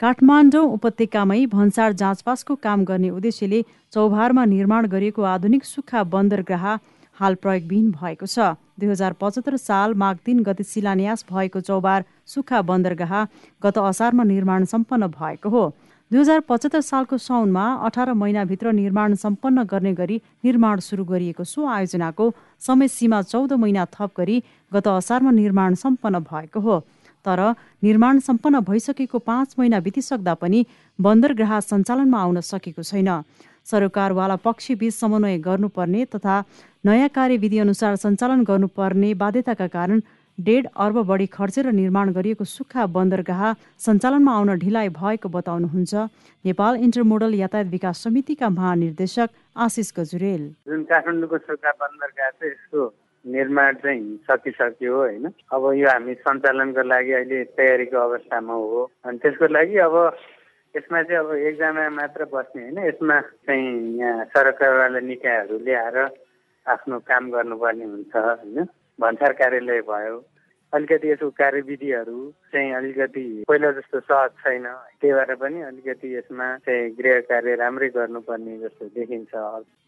काठमाडौँ उपत्यकामै भन्सार जाँचपासको काम गर्ने उद्देश्यले चौभारमा निर्माण गरिएको आधुनिक सुक्खा बन्दरगाह हाल प्रयोगविहीन भएको छ। दुई हजार पचहत्तर साल माघ तिन गते शिलान्यास भएको चौबार सुक्खा बन्दरगाह गत असारमा निर्माण सम्पन्न भएको हो। दुई हजार पचहत्तर सालको साउनमा अठार महिनाभित्र निर्माण सम्पन्न गर्ने गरी निर्माण सुरु गरिएको सो आयोजनाको समय सीमा चौध महिना थप गरी गत असारमा निर्माण सम्पन्न भएको हो। तर निर्माण सम्पन्न भइसकेको पाँच महिना बितिसक्दा पनि बन्दरगाह सञ्चालनमा आउन सकेको छैन। सरकारवाला पक्षबीच समन्वय गर्नुपर्ने तथा नयाँ कार्यविधि अनुसार सञ्चालन गर्नुपर्ने बाध्यताका कारण डेढ अर्ब बढी खर्चेर निर्माण गरिएको सुक्खा बन्दरगाह सञ्चालनमा आउन ढिलाइ भएको बताउनुहुन्छ। नेपाल इन्टरमोडल यातायात विकास समितिका महानिर्देशक आशिष गजुरेल। जुन काठमाडौँको सुक्खा बन्दरगाह छ यसको निर्माण चाहिँ सकिसक्यो होइन। अब यो हामी सञ्चालनको लागि अहिले तयारीको अवस्थामा हो। अनि त्यसको लागि अब यसमा चाहिँ अब एकजना मात्र बस्ने होइन। यसमा चाहिँ यहाँ सरकारवाला निकायहरूले आएर आफ्नो काम गर्नुपर्ने हुन्छ होइन। भन्सार कार्यालय भयो। अलिकति यसको कार्यविधिहरू चाहिँ अलिकति पहिला जस्तो सहज छैन। त्यही भएर पनि अलिकति यसमा चाहिँ गृह कार्य राम्रै गर्नुपर्ने जस्तो देखिन्छ।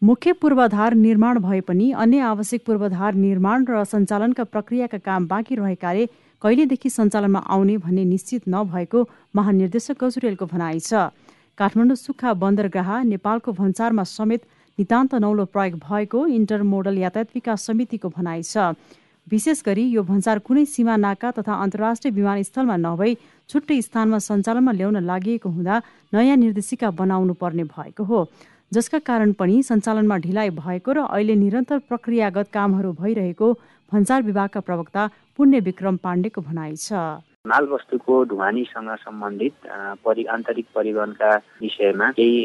मुख्य पूर्वाधार निर्माण भए पनि अन्य आवश्यक पूर्वाधार निर्माण र सञ्चालनका प्रक्रियाका काम बाँकी रहेकाले कहिलेदेखि सञ्चालनमा आउने भन्ने निश्चित नभएको महानिर्देशक गजुरेलको भनाइ छ। काठमाडौँ सुक्खा बन्दरगाह नेपालको भन्सारमा समेत नितान्त नौलो प्रयोग भएको इन्टर मोडल यातायात विकास समितिको भनाइ छ। विशेष गरी यो भन्सार कुनै सीमा नाका तथा अन्तर्राष्ट्रिय विमानस्थलमा नभई छुट्टै स्थानमा सञ्चालनमा ल्याउन लागि हुँदा नयाँ निर्देशिका बनाउनु पर्ने भएको हो। जसका कारण पनि सञ्चालनमा ढिलाइ भएको र अहिले निरन्तर प्रक्रियागत कामहरू भइरहेको भन्सार विभागका प्रवक्ता पुण्य विक्रम पाण्डेको भनाइ छ। मालवस्तुको ढुवानीसँग सम्बन्धित परि आन्तरिक परिवहनका विषयमा केही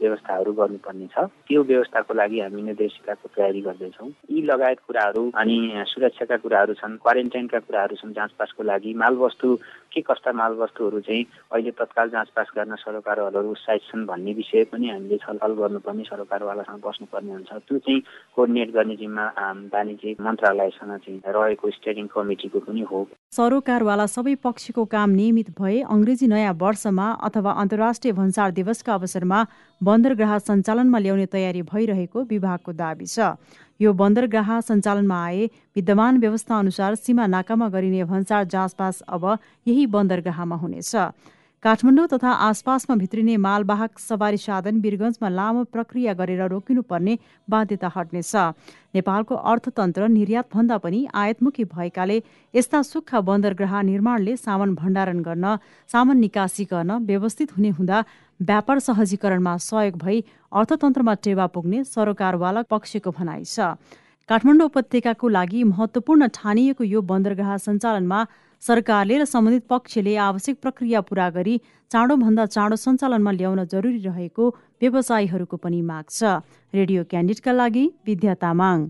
व्यवस्थाहरू गर्नुपर्ने छ। त्यो व्यवस्थाको लागि हामी निर्देशिकाको तयारी गर्दैछौँ। यी लगायत कुराहरू अनि सुरक्षाका कुराहरू छन् क्वारेन्टाइनका कुराहरू छन् जाँचपासको लागि। मालवस्तु के कस्ता मालवस्तुहरू चाहिँ अहिले तत्काल जाँचपास गर्न सरकारवालाहरू उत्साहित छन् भन्ने विषय पनि हामीले छलफल गर्नुपर्ने सरकारवालासँग बस्नुपर्ने हुन्छ। त्यो चाहिँ कोर्डिनेट गर्ने जिम्मा वाणिज्य मन्त्रालयसँग चाहिँ रहेको स्टेरिङ कमिटीको पनि हो। सरोकारवाला सबै पक्षको काम नियमित भए अङ्ग्रेजी नयाँ वर्षमा अथवा अन्तर्राष्ट्रिय भन्सार दिवसका अवसरमा बन्दरगाह सञ्चालनमा ल्याउने तयारी भइरहेको विभागको दावी छ। यो बन्दरगाह सञ्चालनमा आए विद्यमान व्यवस्था अनुसार सीमा नाकामा गरिने भन्सार जाँचपास अब यही बन्दरगाहमा हुनेछ। काठमाडौँ तथा आसपासमा भित्रिने मालवाहक सवारी साधन वीरगञ्जमा लामो प्रक्रिया गरेर रोकिनुपर्ने बाध्यता हट्नेछ। नेपालको अर्थतन्त्र निर्यातभन्दा पनि आयातमुखी भएकाले यस्ता सुक्खा बन्दरगाह निर्माणले सामान भण्डारण गर्न सामान निकासी गर्न व्यवस्थित हुने हुँदा व्यापार सहजीकरणमा सहयोग भई अर्थतन्त्रमा टेवा पुग्ने सरकारवाला पक्षको भनाइ छ। काठमाडौँ उपत्यकाको लागि महत्वपूर्ण ठानिएको यो बन्दरगाह सञ्चालनमा सरकारले र सम्बन्धित पक्षले आवश्यक प्रक्रिया पूरा गरी चाँडोभन्दा चाँडो सञ्चालनमा ल्याउन जरुरी रहेको व्यवसायीहरूको पनि माग छ। रेडियो क्यान्डिडका लागि विद्या तामाङ।